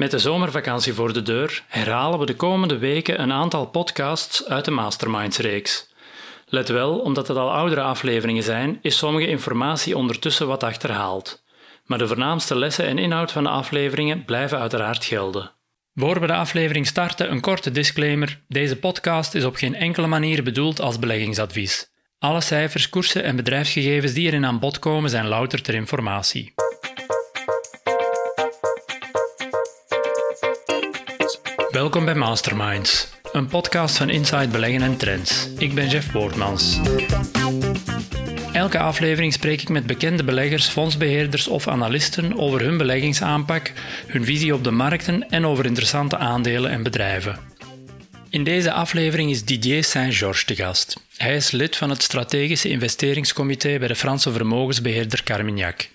Met de zomervakantie voor de deur herhalen we de komende weken een aantal podcasts uit de Masterminds-reeks. Let wel, omdat het al oudere afleveringen zijn, is sommige informatie ondertussen wat achterhaald. Maar de voornaamste lessen en inhoud van de afleveringen blijven uiteraard gelden. Voor we de aflevering starten, een korte disclaimer. Deze podcast is op geen enkele manier bedoeld als beleggingsadvies. Alle cijfers, koersen en bedrijfsgegevens die erin aan bod komen zijn louter ter informatie. Welkom bij Masterminds, een podcast van Inside Beleggen en Trends. Ik ben Jeff Boortmans. Elke aflevering spreek ik met bekende beleggers, fondsbeheerders of analisten over hun beleggingsaanpak, hun visie op de markten en over interessante aandelen en bedrijven. In deze aflevering is Didier Saint-Georges te gast. Hij is lid van het Strategische Investeringscomité bij de Franse vermogensbeheerder Carmignac.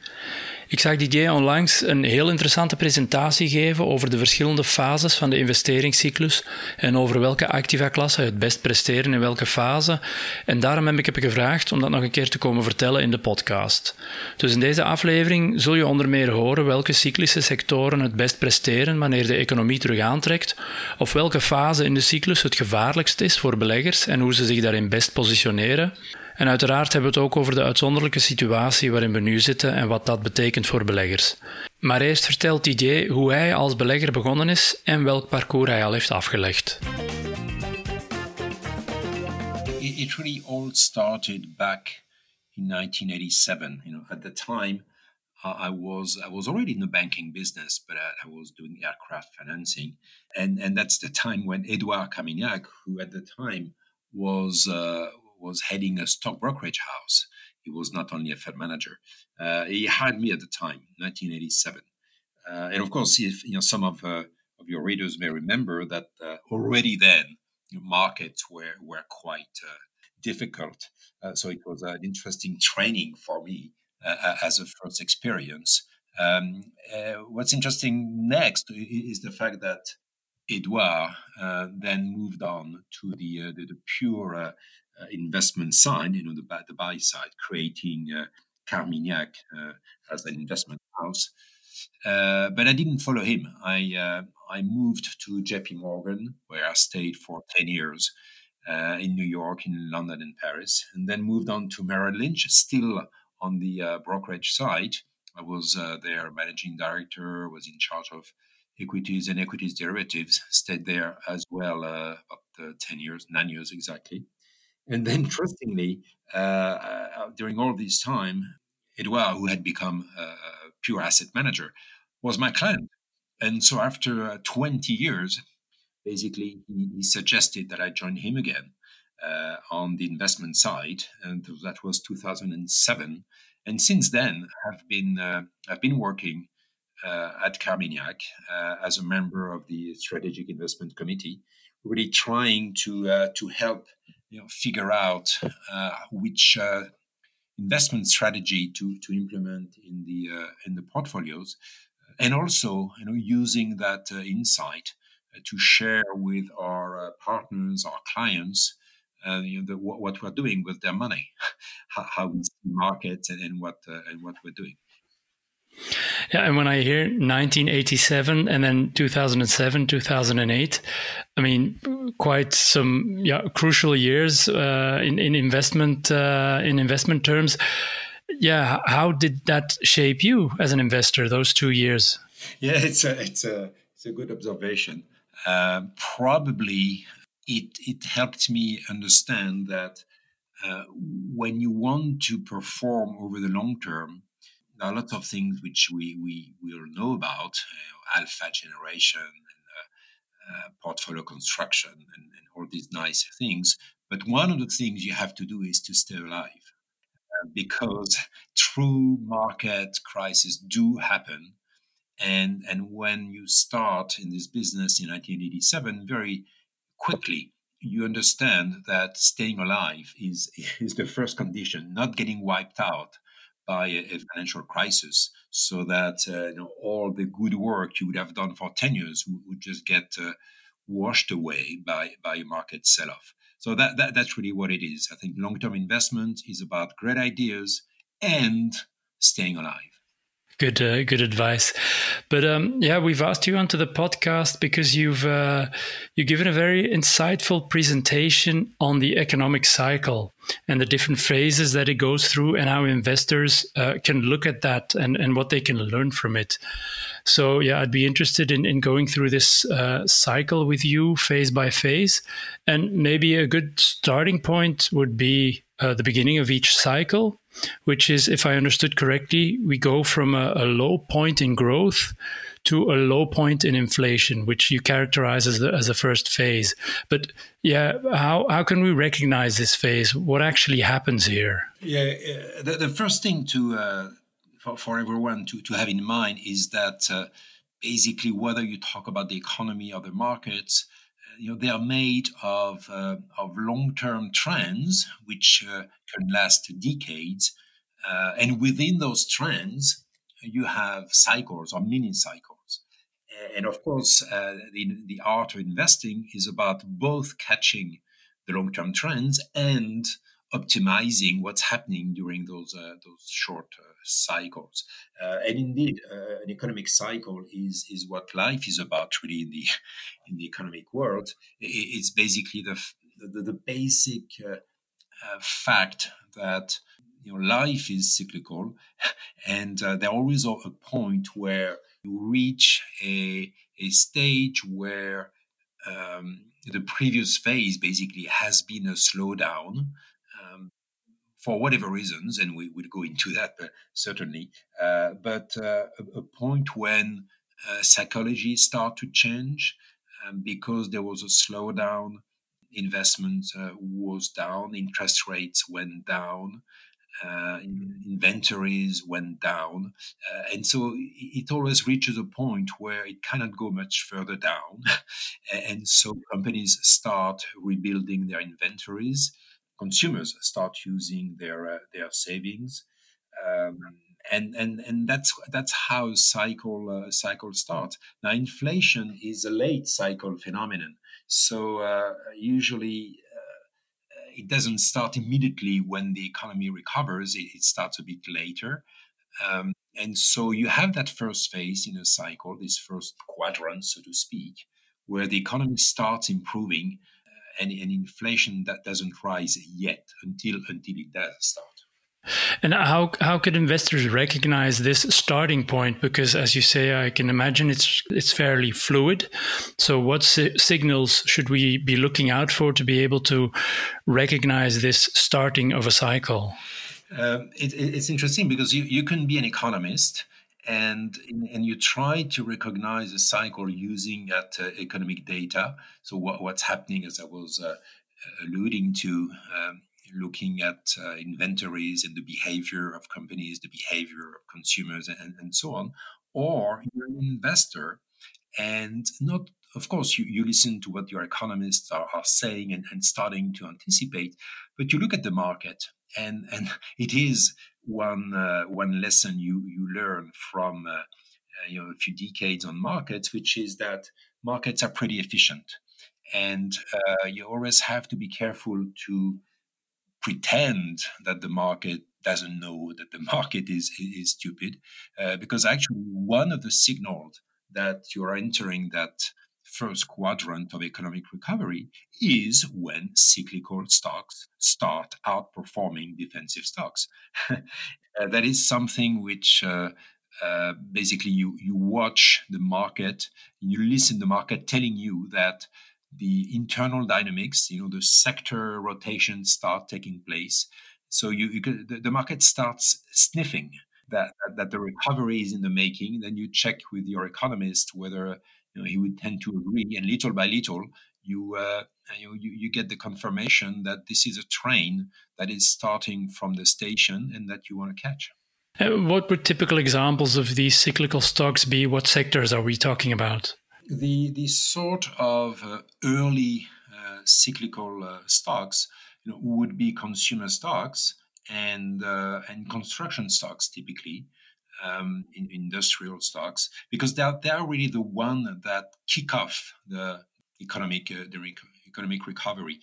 Ik zag Didier onlangs een heel interessante presentatie geven over de verschillende fases van de investeringscyclus en over welke activa-klassen het best presteren in welke fase. En daarom heb ik hem gevraagd om dat nog een keer te komen vertellen in de podcast. Dus in deze aflevering zul je onder meer horen welke cyclische sectoren het best presteren wanneer de economie terug aantrekt, of welke fase in de cyclus het gevaarlijkst is voor beleggers en hoe ze zich daarin best positioneren. En uiteraard hebben we het ook over de uitzonderlijke situatie waarin we nu zitten en wat dat betekent voor beleggers. Maar eerst vertelt Didier hoe hij als belegger begonnen is en welk parcours hij al heeft afgelegd. It really all started back in 1987. You know, at the time, I was I was already in the banking business, but I, I was doing aircraft financing, and and that's the time when Edouard Camignac, who at the time was uh, was heading a stock brokerage house. He was not only a fund manager. Uh, he hired me at the time, 1987. Uh, and of course, if you know some of uh, of your readers may remember that uh, already then markets were were quite uh, difficult. Uh, so it was an interesting training for me as a first experience. Um, what's interesting next is the fact that Edouard then moved on to the the, the pure uh, investment side, you know, the, the buy side, creating uh, Carmignac uh, as an investment house. Uh, but I didn't follow him. I uh, I moved to J.P. Morgan, where I stayed for ten years uh, in New York, in London, and Paris, and then moved on to Merrill Lynch, still on the brokerage side. I was their managing director, was in charge of equities and equities derivatives. Stayed there as well, about ten years, nine years exactly. And then, interestingly, uh, uh, during all this time, Edouard, who had become a pure asset manager, was my client. And so, after uh, 20 years, basically, he, he, suggested that I join him again uh, on the investment side, and that was 2007. And since then, I've been uh, I've been working uh, at Carmignac as a member of the Strategic Investment Committee, really trying to to help you know, figure out uh, which uh, investment strategy to, to implement in the uh, in the portfolios, and also you know using that uh, insight uh, to share with our uh, partners, our clients, you know, the, what, what, we're doing with their money, how, how we see markets, and, and what and what we're doing. Yeah, and when I hear 1987 and then 2007, 2008, I mean, quite some yeah crucial years uh, in in investment uh, in investment terms. Yeah, how did that shape you as an investor? Those two years. Yeah, it's a it's a it's a good observation. Uh, probably it it helped me understand that uh, when you want to perform over the long term there are lots of things which we, we will know about uh, alpha generation and uh, uh, portfolio construction and, and, all these nice things. But one of the things you have to do is to stay alive uh, because true market crises do happen. And, and when you start in this business in 1987, very quickly you understand that staying alive is, is the first condition, not getting wiped out by a, financial crisis, so that uh, you know, all the good work you would have done for 10 years would, would just get uh, washed away by, by a market sell off. So that, that, that's really what it is. I think long term investment is about great ideas and staying alive. Good, uh, good advice. But um, yeah, we've asked you onto the podcast because you've uh, you've given a very insightful presentation on the economic cycle and the different phases that it goes through, and how investors uh, can look at that and and what they can learn from it. So yeah, I'd be interested in in going through this uh, cycle with you, phase by phase, and maybe a good starting point would be uh, the beginning of each cycle which is, if I understood correctly, we go from a, a, low point in growth to a low point in inflation, which you characterize as the, as the first phase. But yeah, how, how can we recognize this phase? What actually happens here? Yeah, uh, the, the first thing to uh, for, for everyone to, to have in mind is that uh, basically, whether you talk about the economy or the markets, you know, they are made of, uh, of long-term trends which uh, can last decades. Uh, and within those trends, you have cycles or mini cycles. And of course, uh, the, the art of investing is about both catching the long-term trends and optimizing what's happening during those uh, those short uh, cycles. Uh, and indeed, uh, an economic cycle is is what life is about, really, in the in the economic world. It's basically the the, the basic uh, uh, fact that you know life is cyclical, and there always a point where you reach a a stage where um, the previous phase basically has been a slowdown for whatever reasons, and we will go into that uh, certainly. Uh, but uh, a, a, point when uh, psychology start to change um, because there was a slowdown, investment uh, was down, interest rates went down. Uh, inventories went down, and so it always reaches a point where it cannot go much further down, and so companies start rebuilding their inventories consumers start using their uh, their savings, um, and and and that's that's how cycle uh, cycle starts. Now, inflation is a late cycle phenomenon, so uh, usually. Uh, it doesn't start immediately when the economy recovers. It, it starts a bit later. Um, and so you have that first phase in a cycle, this first quadrant, so to speak, where the economy starts improving and, and inflation that doesn't rise yet until until it does start. And how how could investors recognize this starting point? Because, as you say, I can imagine it's it's fairly fluid. So, what si- signals should we be looking out for to be able to recognize this starting of a cycle? Um, it, it's interesting because you, you can be an economist and and you try to recognize a cycle using that uh, economic data. So what, what's happening, as I was uh, alluding to, um, looking at uh, inventories and the behavior of companies, the behavior of consumers, and, and so on. Or you're an investor, and not of course, you, you listen to what your economists are, are saying and, and starting to anticipate, but you look at the market, and, and it is one uh, one lesson you you learn from uh, uh, you know a few decades on markets, which is that markets are pretty efficient, and you always have to be careful to pretend that the market doesn't know that the market is is stupid, because actually one of the signals that you are entering that first quadrant of economic recovery is when cyclical stocks start outperforming defensive stocks. uh, that is something which uh, uh, basically you, you watch the market, you listen the market telling you that the internal dynamics, you know, the sector rotations start taking place. So you, you the, the market starts sniffing that, that the recovery is in the making. Then you check with your economist whether you know, he would tend to agree, and little by little, you, uh, you, you get the confirmation that this is a train that is starting from the station and that you want to catch. Uh, what would typical examples of these cyclical stocks be? What sectors are we talking about? The the sort of uh, early uh, cyclical uh, stocks you know, would be consumer stocks and uh, and construction stocks typically um, in industrial stocks because they're, they're really the one that kick off the economic uh, the rec- economic recovery.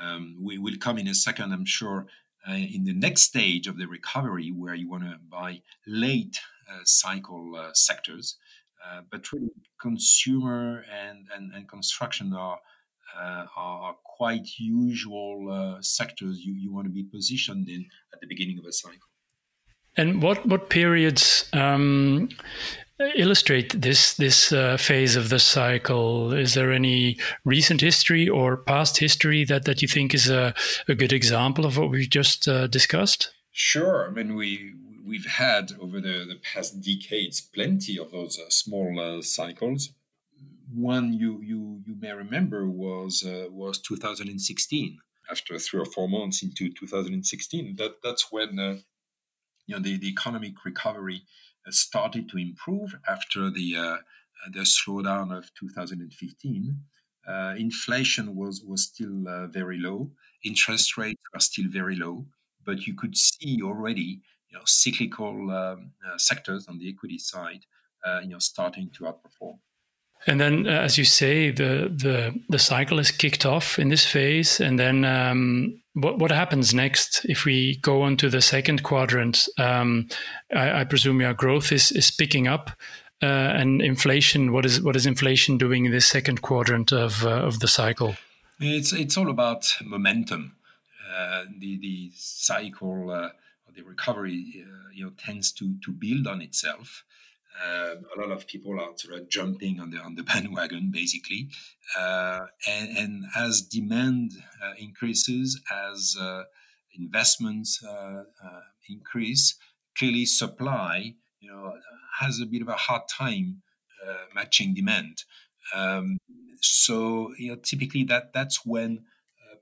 Um, we will come in a second, I'm sure, uh, in the next stage of the recovery where you want to buy late cycle sectors. but really, consumer and, and, and construction are uh, are quite usual uh, sectors you, you want to be positioned in at the beginning of a cycle. And what what periods um, illustrate this this uh, phase of the cycle? Is there any recent history or past history that, that you think is a, a good example of what we've just uh, discussed? Sure. I mean, we we've had over the, the past decades plenty of those uh, small uh, cycles one you you you may remember was uh, was 2016. After three or four months into 2016, that that's when uh, you know the, the economic recovery uh, started to improve after the uh, the slowdown of 2015. Uh, inflation was was still uh, very low. Interest rates are still very low, but you could see already you know cyclical um, sectors on the equity side you know starting to outperform. And then, uh, as you say, the, the the cycle is kicked off in this phase. And then, um, what what happens next if we go on to the second quadrant? Um, I, I, presume your growth is is picking up, uh, and inflation. What is what is inflation doing in this second quadrant of uh, of the cycle? It's it's all about momentum. Uh, the the cycle, uh, the recovery, uh, you know, tends to to build on itself. Uh, a lot of people are sort of jumping on the on the bandwagon, basically. Uh, and, and, as demand uh, increases, as uh, investments uh, uh, increase, clearly supply, you know, has a bit of a hard time matching demand. Um, so, you know, typically that that's when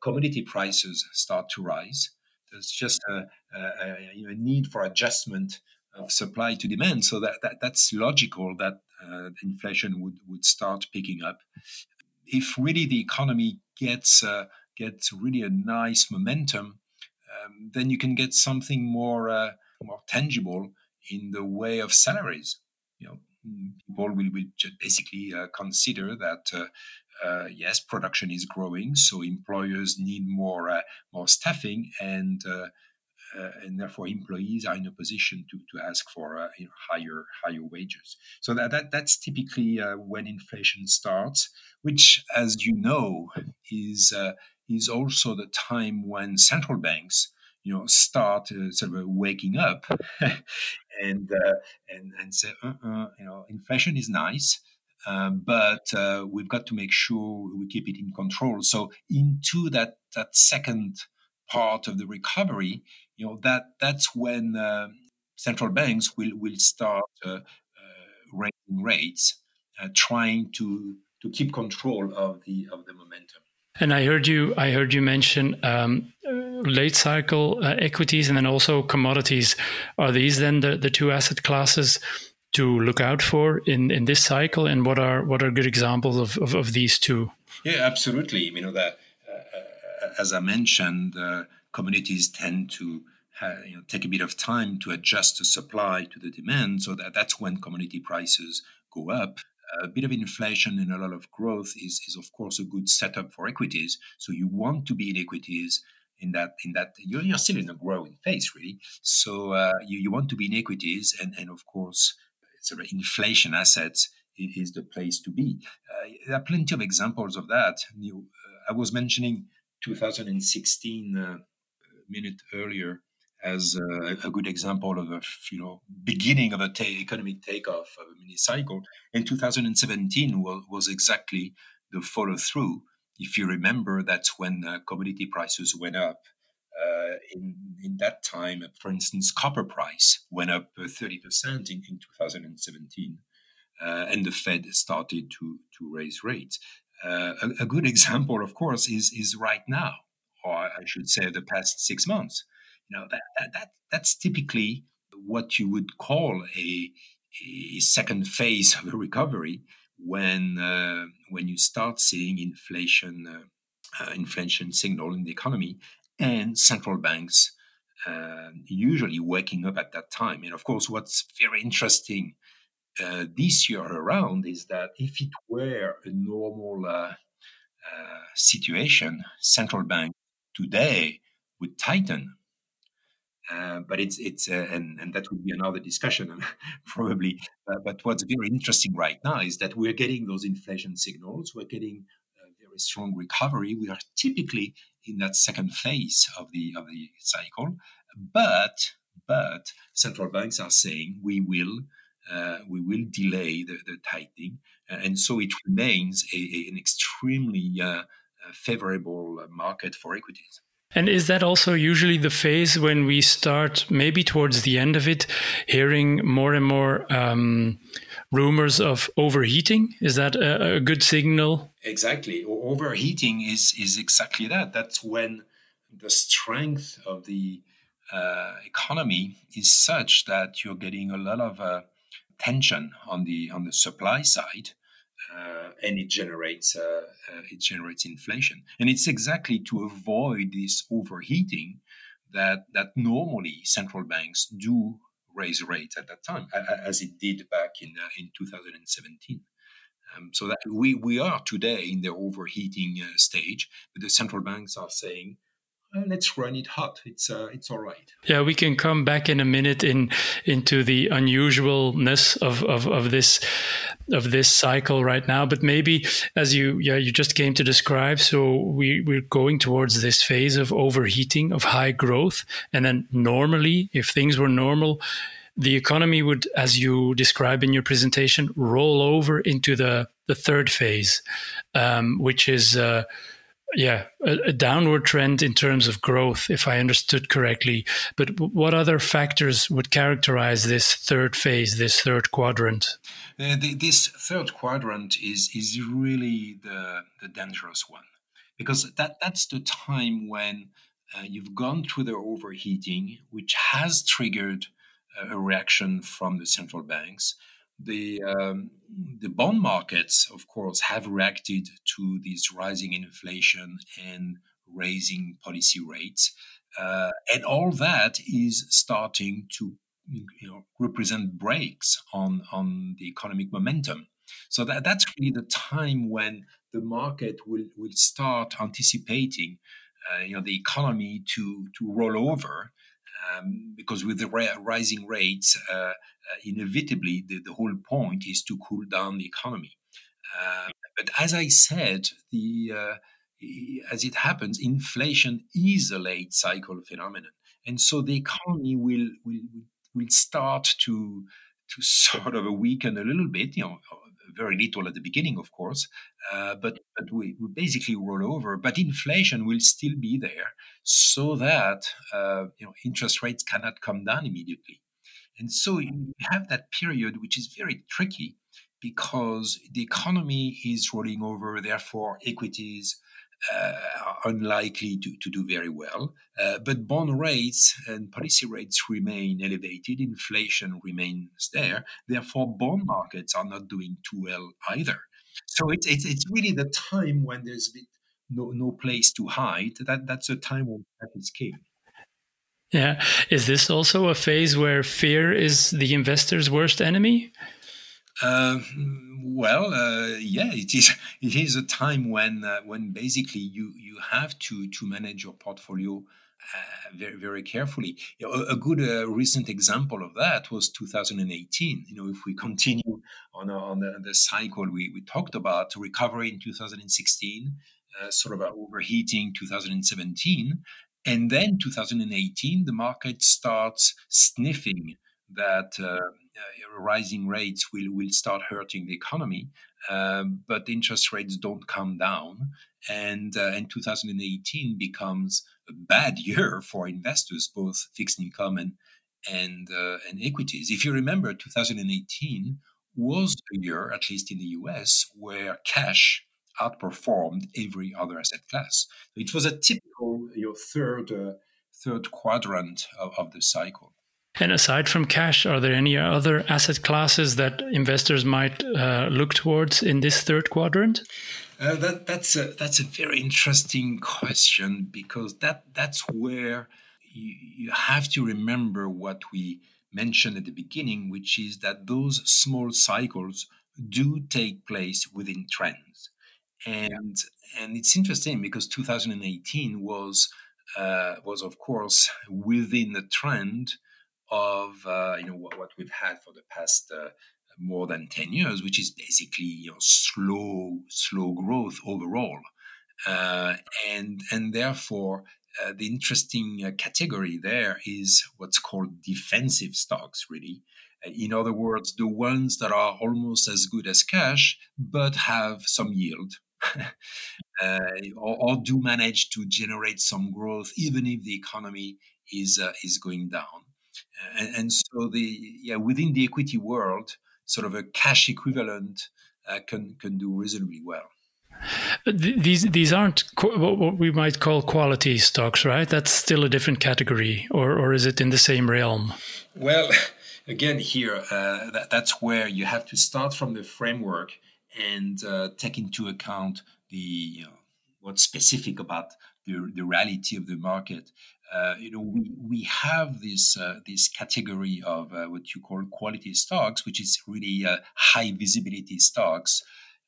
commodity prices start to rise. There's just a, a, a, you know, a need for adjustment of supply to demand. So that, that that's logical that uh, inflation would, would start picking up. If really the economy gets uh, gets really a nice momentum, um, then you can get something more uh, more tangible in the way of salaries. You know, people will, will basically uh, consider that. Uh, uh, yes, production is growing, so employers need more more staffing, and uh, and therefore employees are in a position to, to ask for uh, you know, higher higher wages. So that, that that's typically uh, when inflation starts, which, as you know, is uh, is also the time when central banks you know start uh, sort of waking up and uh, and and say uh-uh, you know inflation is nice. Um, but we've got to make sure we keep it in control. So into that that second part of the recovery, you know that that's when uh, central banks will will start uh, uh raising rates, uh, trying to to keep control of the of the momentum. And I heard you I heard you mention um, late cycle uh, equities and then also commodities. Are these then the, the two asset classes? to look out for in, in this cycle and what are what are good examples of, of, of these two yeah absolutely you know that uh, as i mentioned uh, commodities tend to you know, take a bit of time to adjust the supply to the demand. So that, that's when commodity prices go up. A bit of inflation and a lot of growth is, is of course a good setup for equities. So you want to be in equities in that in that you're, you're still in a growing phase really. So uh, you, you want to be in equities and, and of course sort of inflation assets is the place to be. Uh, there are plenty of examples of that. You, uh, I was mentioning 2016 uh, minute earlier as a, a, good example of a you know beginning of a ta- economic takeoff of a mini cycle. In 2017 was, was exactly the follow through. If you remember, that's when uh, commodity prices went up. Uh, in in that time, for instance, copper price went up 30% in, in 2017, uh, and the Fed started to to raise rates. Uh, a, a good example, of course, is is right now or I should say the past six months. You know, that, that, that that's typically what you would call a, a second phase of a recovery when uh, when you start seeing inflation uh, uh, inflation signal in the economy and central banks uh, usually waking up at that time. And of course, what's very interesting uh, this year around is that if it were a normal uh, situation, central bank today would tighten. Uh, but it's it's uh, and and that would be another discussion probably. Uh, but what's very interesting right now is that we're getting those inflation signals. We're getting a very strong recovery. We are typically in that second phase of the of the cycle, but but central banks are saying we will uh, we will delay the, the tightening, and so it remains a, a, an extremely uh, favorable market for equities. And is that also usually the phase when we start, maybe towards the end of it, hearing more and more um, rumors of overheating? Is that a, a, good signal? Exactly. Overheating is is exactly that. That's when the strength of the uh, economy is such that you're getting a lot of uh, tension on the on the supply side, uh, and it generates uh, uh, it generates inflation. And it's exactly to avoid this overheating that that normally central banks do raise rates at that time, as it did back in uh, in 2017. Um, so that we, we are today in the overheating uh, stage, but the central banks are saying let's run it hot. It's uh, it's all right. Yeah, we can come back in a minute in into the unusualness of, of, of this of this cycle right now. But maybe as you yeah you just came to describe, so we we're going towards this phase of overheating of high growth, and then normally, if things were normal. The economy would, as you describe in your presentation, roll over into the, the third phase, um, which is uh, yeah, a, a, downward trend in terms of growth, if I understood correctly. But what other factors would characterize this third phase, this third quadrant? Uh, the, this third quadrant is is really the the dangerous one because that that's the time when uh, you've gone through the overheating, which has triggered a reaction from the central banks the um, the bond markets, of course, have reacted to this rising inflation and raising policy rates, uh, and all that is starting to you know, represent breaks on on the economic momentum. So that, that's really the time when the market will will start anticipating, uh, you know, the economy to to roll over um, because with the ra- rising rates, uh, uh, inevitably the, the, whole point is to cool down the economy. Uh, but as I said, the uh, as it happens, inflation is a late cycle phenomenon, and so the economy will will will start to to sort of weaken a little bit. You know, very little at the beginning, of course, uh, but but we, we, basically roll over. But inflation will still be there, so that uh, you know interest rates cannot come down immediately, and so you have that period which is very tricky because the economy is rolling over. Therefore, equities are unlikely to, to do very well. Uh, but bond rates and policy rates remain elevated, inflation remains there. Therefore, bond markets are not doing too well either. So it's, it's, it's really the time when there's no, no place to hide. That, that's a time when that is king. Yeah. Is this also a phase where fear is the investor's worst enemy? Uh, well, uh, yeah, it is. It is a time when uh, when basically you you have to to manage your portfolio uh, very very carefully. You know, a, good uh, recent example of that was 2018. You know, if we continue on on the, the cycle we, we talked about, recovery in 2016, uh, sort of overheating 2017, and then 2018, the market starts sniffing that uh, rising rates will, will start hurting the economy, um, but interest rates don't come down. And, uh, and 2018 becomes a bad year for investors, both fixed income and, and, uh, and equities. If you remember, 2018 was a year, at least in the US, where cash outperformed every other asset class. It was a typical your third uh, third quadrant of, of the cycle. And aside from cash, are there any other asset classes that investors might uh, look towards in this third quadrant? Uh, that, that's a that's a very interesting question because that that's where you, you have to remember what we mentioned at the beginning, which is that those small cycles do take place within trends, and and it's interesting because 2018 was uh, was, of course, within the trend of uh, you know what, what, we've had for the past uh, more than 10 years, which is basically you know, slow, slow growth overall. Uh, and, and therefore, uh, the interesting uh, category there is what's called defensive stocks, really. Uh, in other words, the ones that are almost as good as cash, but have some yield. Or, or, do manage to generate some growth, even if the economy is is going down. And, and, so the yeah within the equity world, sort of a cash equivalent uh, can can do reasonably well. These these aren't what we might call quality stocks, right? That's still a different category, or or is it in the same realm? Well, again, here uh, that, that's where you have to start from the framework and uh, take into account the you know, what's specific about the, the reality of the market. Uh, you know, we, we have this uh, this category of uh, what you call quality stocks, which is really uh, high visibility stocks,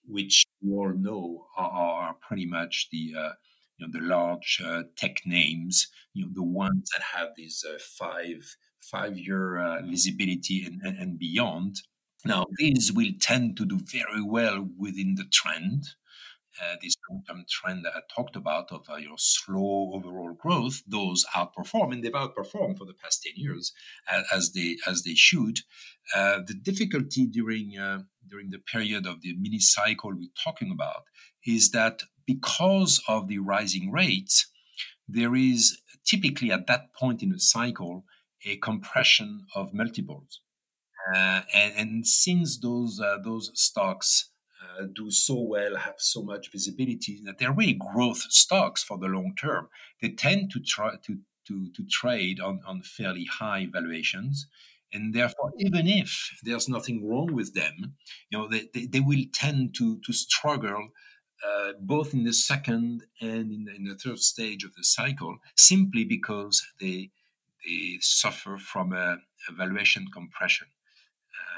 which you all know are, are pretty much the uh, you know the large uh, tech names, you know the ones that have these five five year visibility and, and, and beyond. Now, these will tend to do very well within the trend uh, this long-term trend that I talked about of uh, your slow overall growth, those outperform, and they've outperformed for the past ten years, as, as they as they should. Uh, the difficulty during uh, during the period of the mini cycle we're talking about is that because of the rising rates, there is typically at that point in the cycle a compression of multiples, uh, and, and since those uh, those stocks uh, do so well, have so much visibility that they're really growth stocks for the long term. They tend to try to to, to trade on, on fairly high valuations. And therefore, even if there's nothing wrong with them, you know, they, they, they will tend to, to struggle uh, both in the second and in the, in the, third stage of the cycle, simply because they they suffer from a, valuation compression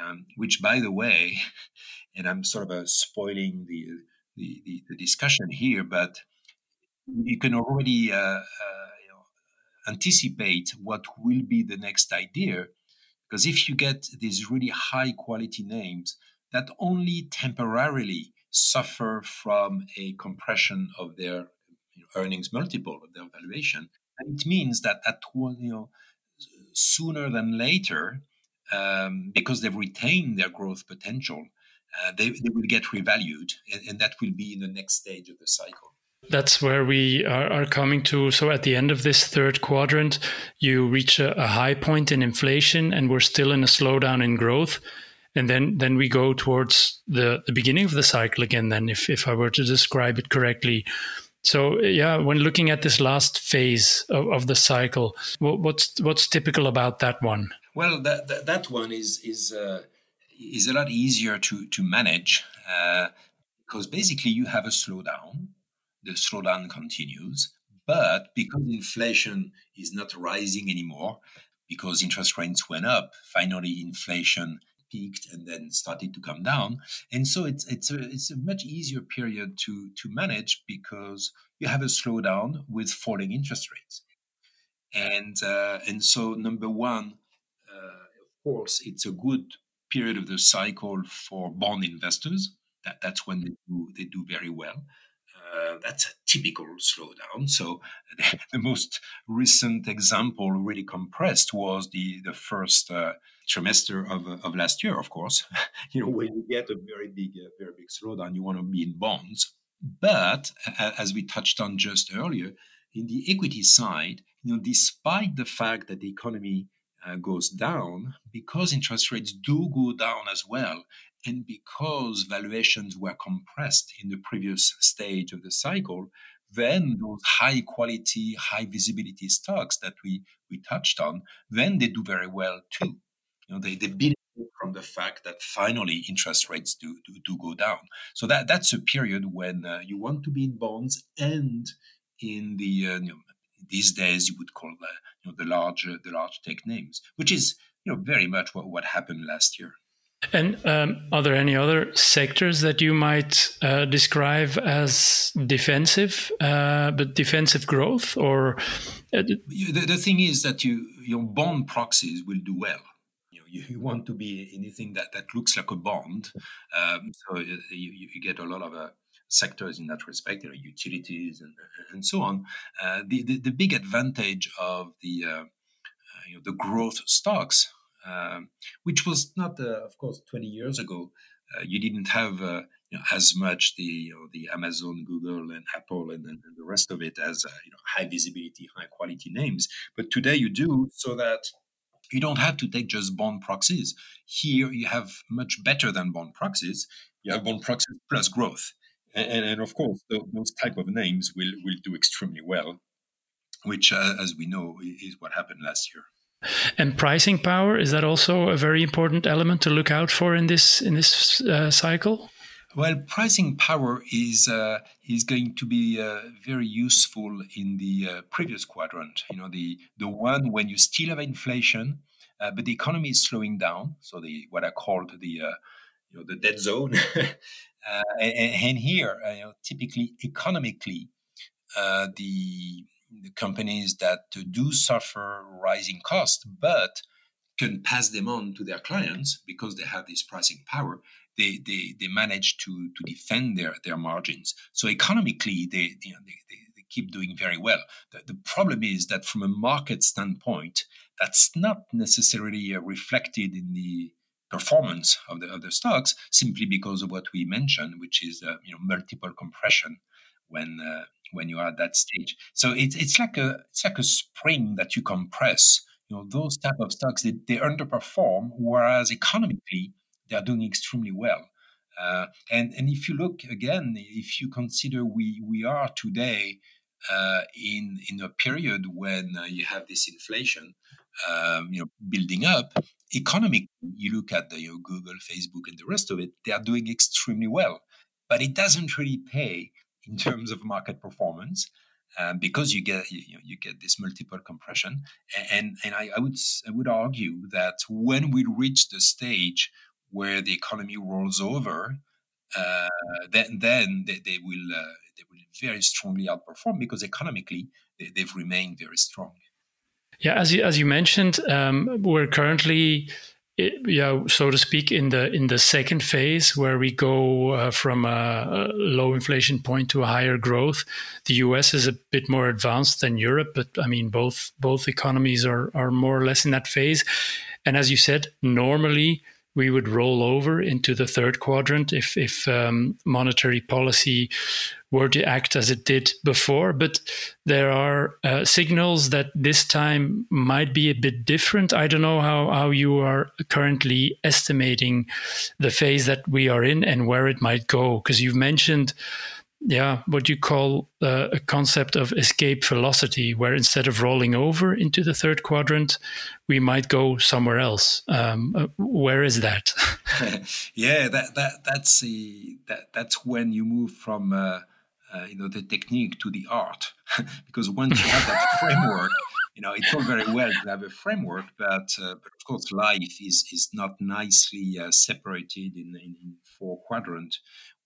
um, which, by the way, and I'm sort of uh, spoiling the, the, the, the, discussion here, but you can already uh, uh, you know, anticipate what will be the next idea. Because if you get these really high quality names that only temporarily suffer from a compression of their earnings multiple of their valuation, and it means that at one, you know, sooner than later, um, because they've retained their growth potential, uh, they, they will get revalued, and, and, that will be in the next stage of the cycle. That's where we are, are coming to. So, at the end of this third quadrant, you reach a, a high point in inflation, and we're still in a slowdown in growth and then then we go towards the the beginning of the cycle again then if if i were to describe it correctly so yeah when looking at this last phase of, of the cycle what, what's what's typical about that one well, that, that, that one is is uh, is a lot easier to to manage uh, because basically you have a slowdown. The slowdown continues, but because inflation is not rising anymore, because interest rates went up, finally inflation peaked and then started to come down, and so it's it's a it's a much easier period to to manage because you have a slowdown with falling interest rates, and uh, and so number one of course, it's a good period of the cycle for bond investors. That, that's when they do, they do very well. Uh, that's a typical slowdown. So the, the, most recent example, really compressed, was the the first uh, trimester of, of last year. Of course, you know when you get a very big uh, very big slowdown, you want to be in bonds. But as we touched on just earlier, in the equity side, you know, despite the fact that the economy uh, goes down, because interest rates do go down as well, and because valuations were compressed in the previous stage of the cycle, then those high quality, high visibility stocks that we, we touched on, then they do very well too. You know, they, they benefit from the fact that finally interest rates do, do, do go down. So that, that's a period when uh, you want to be in bonds and in the uh, you know, these days you would call you know, the large the large tech names, which is you know very much what, what happened last year. And um, are there any other sectors that you might uh, describe as defensive, uh, but defensive growth? Or uh, the, the, thing is that you your bond proxies will do well. You, know, you, you want to be anything that, that looks like a bond, um, so uh, you, you, get a lot of uh, sectors in that respect, you know, utilities and and so on. Uh, the, the, the big advantage of the you know the growth stocks um, which was not, uh, of course, 20 years ago. Uh, you didn't have uh, you know, as much the you know, the Amazon, Google, and Apple, and, and the rest of it as you know, high visibility, high quality names. But today you do, so that you don't have to take just bond proxies. Here you have much better than bond proxies. You have bond proxies plus growth, and, and of course those type of names will will do extremely well, which, uh, as we know, is what happened last year. And pricing power is that also a very important element to look out for in this in this uh, cycle? Well, pricing power is uh, is going to be uh, very useful in the uh, previous quadrant. You know, the the one when you still have inflation, uh, but the economy is slowing down. So the what I called the uh, you know the dead zone. Uh, and, and, here, uh, you know, typically economically, uh, the the companies that do suffer rising costs, but can pass them on to their clients because they have this pricing power. They, they, they manage to, to defend their, their margins. So economically, they, you know, they, they, they keep doing very well. The, the, problem is that from a market standpoint, that's not necessarily uh, reflected in the performance of the other stocks simply because of what we mentioned, which is uh, you know multiple compression when uh, when you are at that stage. So it's it's like a it's like a spring that you compress. You know those type of stocks they, they underperform, whereas economically they are doing extremely well. Uh, and and if you look again, if you consider we we are today uh, in in a period when uh, you have this inflation, um, you know, building up. Economically, you look at the you know, Google, Facebook, and the rest of it; they are doing extremely well. But it doesn't really pay in terms of market performance um, because you get you, you, get this multiple compression. And and I, I, would I would argue that when we reach the stage where the economy rolls over uh, then then they, they will uh, they will very strongly outperform because economically they, have remained very strong yeah as you, as you mentioned um, we're currently yeah, so to speak, in the in the second phase where we go uh, from a, low inflation point to a higher growth. The U.S. is a bit more advanced than Europe, but I mean both both economies are are more or less in that phase. And as you said, normally we would roll over into the third quadrant if if um, monetary policy were to act as it did before. But there are uh, signals that this time might be a bit different. I don't know how, how you are currently estimating the phase that we are in and where it might go, because you've mentioned yeah, what you call uh, a concept of escape velocity, where instead of rolling over into the third quadrant, we might go somewhere else. Um, uh, where is that? yeah, that that that's the that that's when you move from uh, uh, you know the technique to the art, because once you have that framework, you know it's all very well to have a framework, but uh, but of course life is is not nicely uh, separated in, in, in four quadrant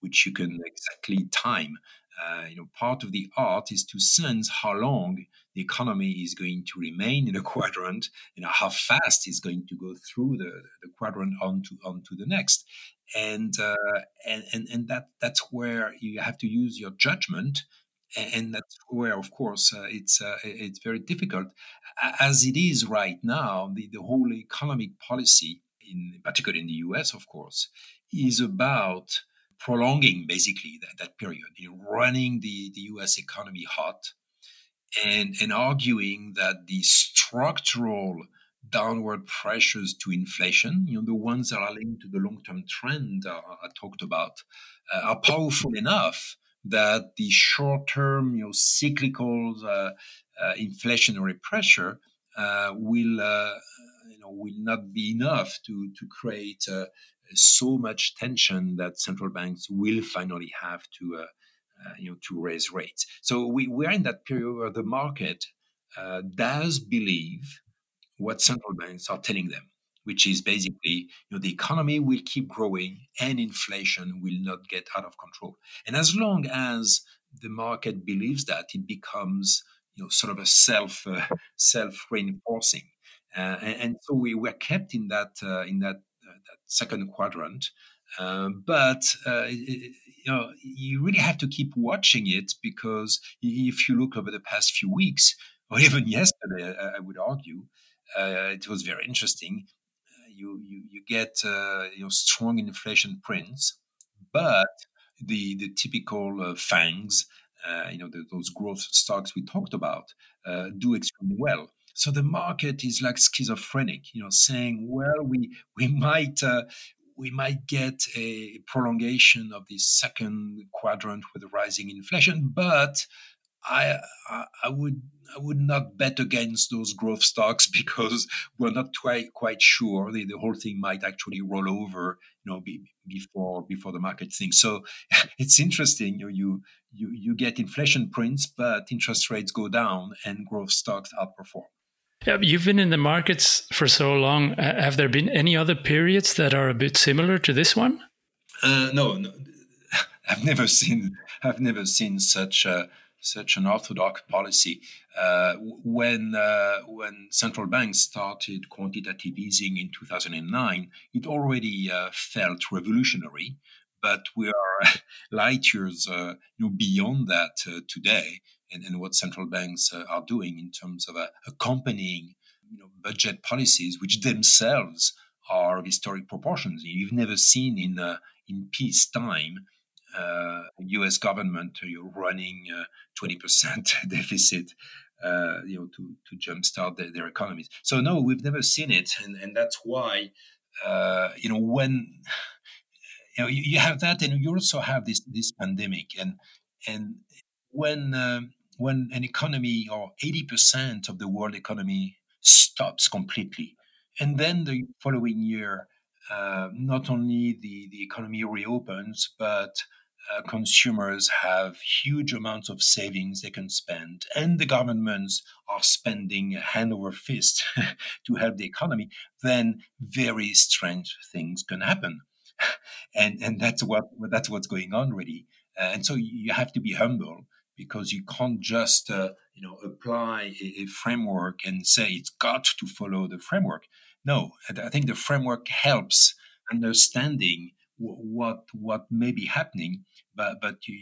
which you can exactly time. Uh, you know, part of the art is to sense how long the economy is going to remain in a quadrant, you know, how fast it's going to go through the, the quadrant onto onto the next, and uh, and and and that that's where you have to use your judgment, and that's where, of course, uh, it's uh, it's very difficult, as it is right now. The the whole economic policy, in particular in the U.S., of course, is about prolonging basically that, that period, you know, running the, the US economy hot and, and arguing that the structural downward pressures to inflation, you know, the ones that are linked to the long-term trend uh, I talked about, uh, are powerful enough that the short-term, you know, cyclical uh, uh inflationary pressure uh, will, uh, you know, will not be enough to to create so much tension that central banks will finally have to, you know, to raise rates. So we, we are in that period where the market uh, does believe what central banks are telling them. which is basically you know the economy will keep growing and inflation will not get out of control. And as long as the market believes that, it becomes you know sort of a self uh, self reinforcing. Uh, and, and, so we were kept in that uh, in that, uh, that second quadrant. But uh, you know you really have to keep watching it because if you look over the past few weeks or even yesterday, I, I would argue, uh, it was very interesting you you, you get uh, you know strong inflation prints, but the the typical uh, FANGs, uh, you know the, those growth stocks we talked about, uh, do extremely well. So the market is like schizophrenic, you know, saying, well, we we might uh, we might get a prolongation of this second quadrant with rising inflation, but I, I would I would not bet against those growth stocks because we're not quite quite sure. The, the whole thing might actually roll over you know be, before before the market thinks so it's interesting you, you you you get inflation prints but interest rates go down and growth stocks outperform yeah, you've been in the markets for so long. have there been any other periods that are a bit similar to this one? Uh, no, no, I've never seen. I've never seen such a such an orthodox policy. Uh, when uh, when central banks started quantitative easing in 2009, it already uh, felt revolutionary. But we are light years uh, you know, beyond that uh, today, and, and, what central banks uh, are doing in terms of accompanying you know, budget policies, which themselves are of historic proportions. You've never seen in in peace time uh, U.S. government you're running 20% uh, deficit, uh, you know, to to jumpstart their, their economies. So no, we've never seen it, and and that's why, you know, when you know you, you, have that, and you also have this this pandemic, and and when um, when an economy or 80% of the world economy stops completely, and then the following year, uh, not only the, the economy reopens, but uh, consumers have huge amounts of savings they can spend, and the governments are spending hand over fist to help the economy, then very strange things can happen. and and that's what that's what's going on really. Uh, and so you have to be humble because you can't just uh, you know apply a, a, framework and say it's got to follow the framework. No, I think the framework helps understanding what what may be happening but but you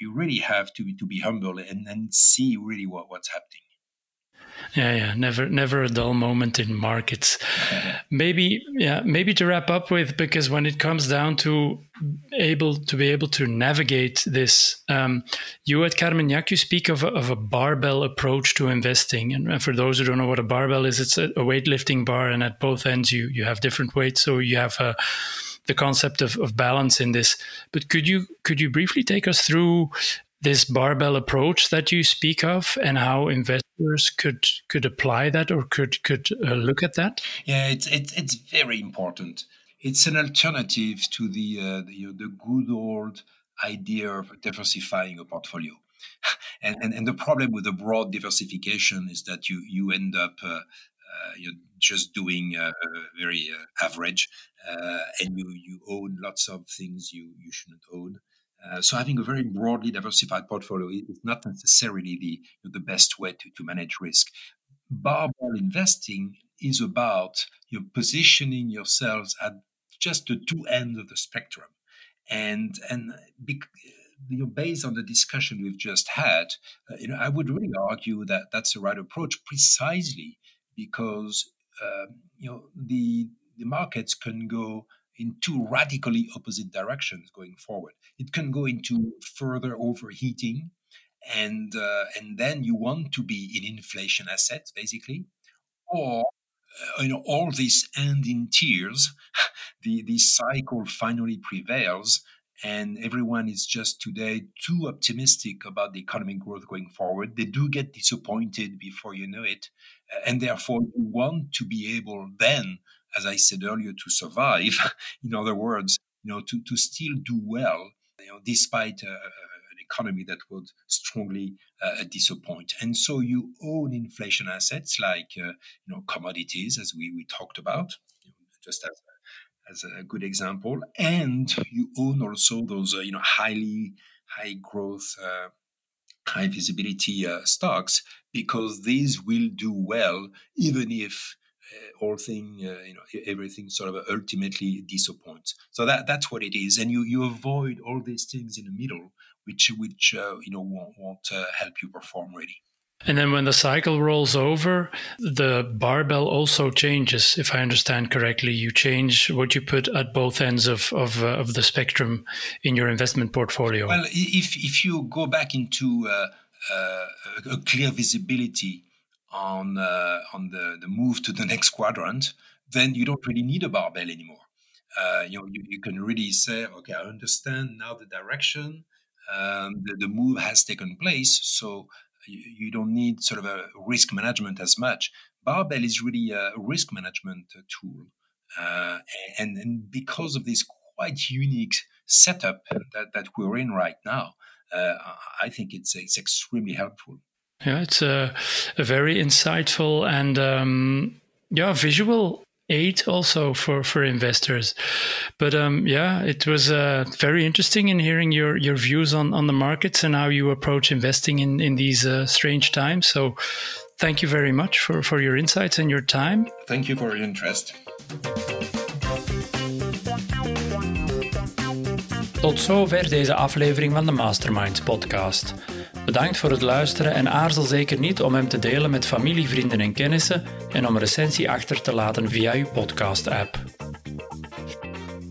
you, really have to to be humble and, and see really what, what's happening yeah yeah. Never never a dull moment in markets. Maybe yeah maybe to wrap up with because when it comes down to able to be able to navigate this um, you at carmignac you speak of a, of a barbell approach to investing. And for those who don't know what a barbell is it's a, weightlifting bar and at both ends you you have different weights. So you have a the concept of, of balance in this. But could you could you briefly take us through this barbell approach that you speak of and how investors could could apply that or could could uh, look at that? Yeah, it's, it's it's very important. It's an alternative to the uh, the, you know, the good old idea of diversifying a portfolio. And, and, and the problem with the broad diversification is that you you end up uh, uh, you're just doing uh, very uh, average, and you you own lots of things you you shouldn't own. Uh, so having a very broadly diversified portfolio is not necessarily the the best way to, to manage risk. Barbell investing is about you know, positioning yourselves at just the two ends of the spectrum, and and be, you know, based on the discussion we've just had, uh, you know, I would really argue that that's the right approach precisely because uh, you know the the markets can go in two radically opposite directions going forward. It can go into further overheating, and uh, and then you want to be in inflation assets basically, or uh, you know all this end in tears. the the cycle finally prevails, and everyone is just today too optimistic about the economic growth going forward. They do get disappointed before you know it, and therefore you want to be able then, as I said earlier, to survive. In other words, you know, to, to still do well, you know, despite uh, an economy that would strongly uh, disappoint. And so you own inflation assets like uh, you know commodities, as we we talked about, just as as a good example. And you own also those, uh, you know, highly high growth, uh, high visibility uh, stocks because these will do well even if uh, all thing, uh, you know, everything sort of ultimately disappoints. So that that's what it is, and you you avoid all these things in the middle, which which uh, you know won't, won't help you perform really. And then when the cycle rolls over, the barbell also changes. If I understand correctly, you change what you put at both ends of of, uh, of the spectrum in your investment portfolio. Well, if if you go back into uh, uh, a clear visibility on uh, on the the move to the next quadrant, then you don't really need a barbell anymore. Uh, you know, you, you can really say, okay, I understand now the direction. Um, the, the move has taken place, so you, you don't need sort of a risk management as much. Barbell is really a risk management tool. Uh, and, and because of this quite unique setup that, that we're in right now, uh, I think it's, it's extremely helpful. Yeah, it's a, a very insightful and um, yeah, visual aid also for for investors. But um, yeah, it was uh, very interesting in hearing your your views on on the markets and how you approach investing in in these uh, strange times. So, thank you very much for for your insights and your time. Thank you for your interest. Tot zover deze aflevering van de Masterminds podcast. Bedankt voor het luisteren en aarzel zeker niet om hem te delen met familie, vrienden en kennissen en om een recensie achter te laten via uw podcast-app.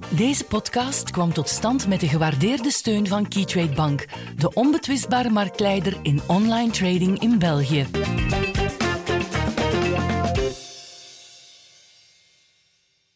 Deze podcast kwam tot stand met de gewaardeerde steun van Keytrade Bank, de onbetwistbare marktleider in online trading in België.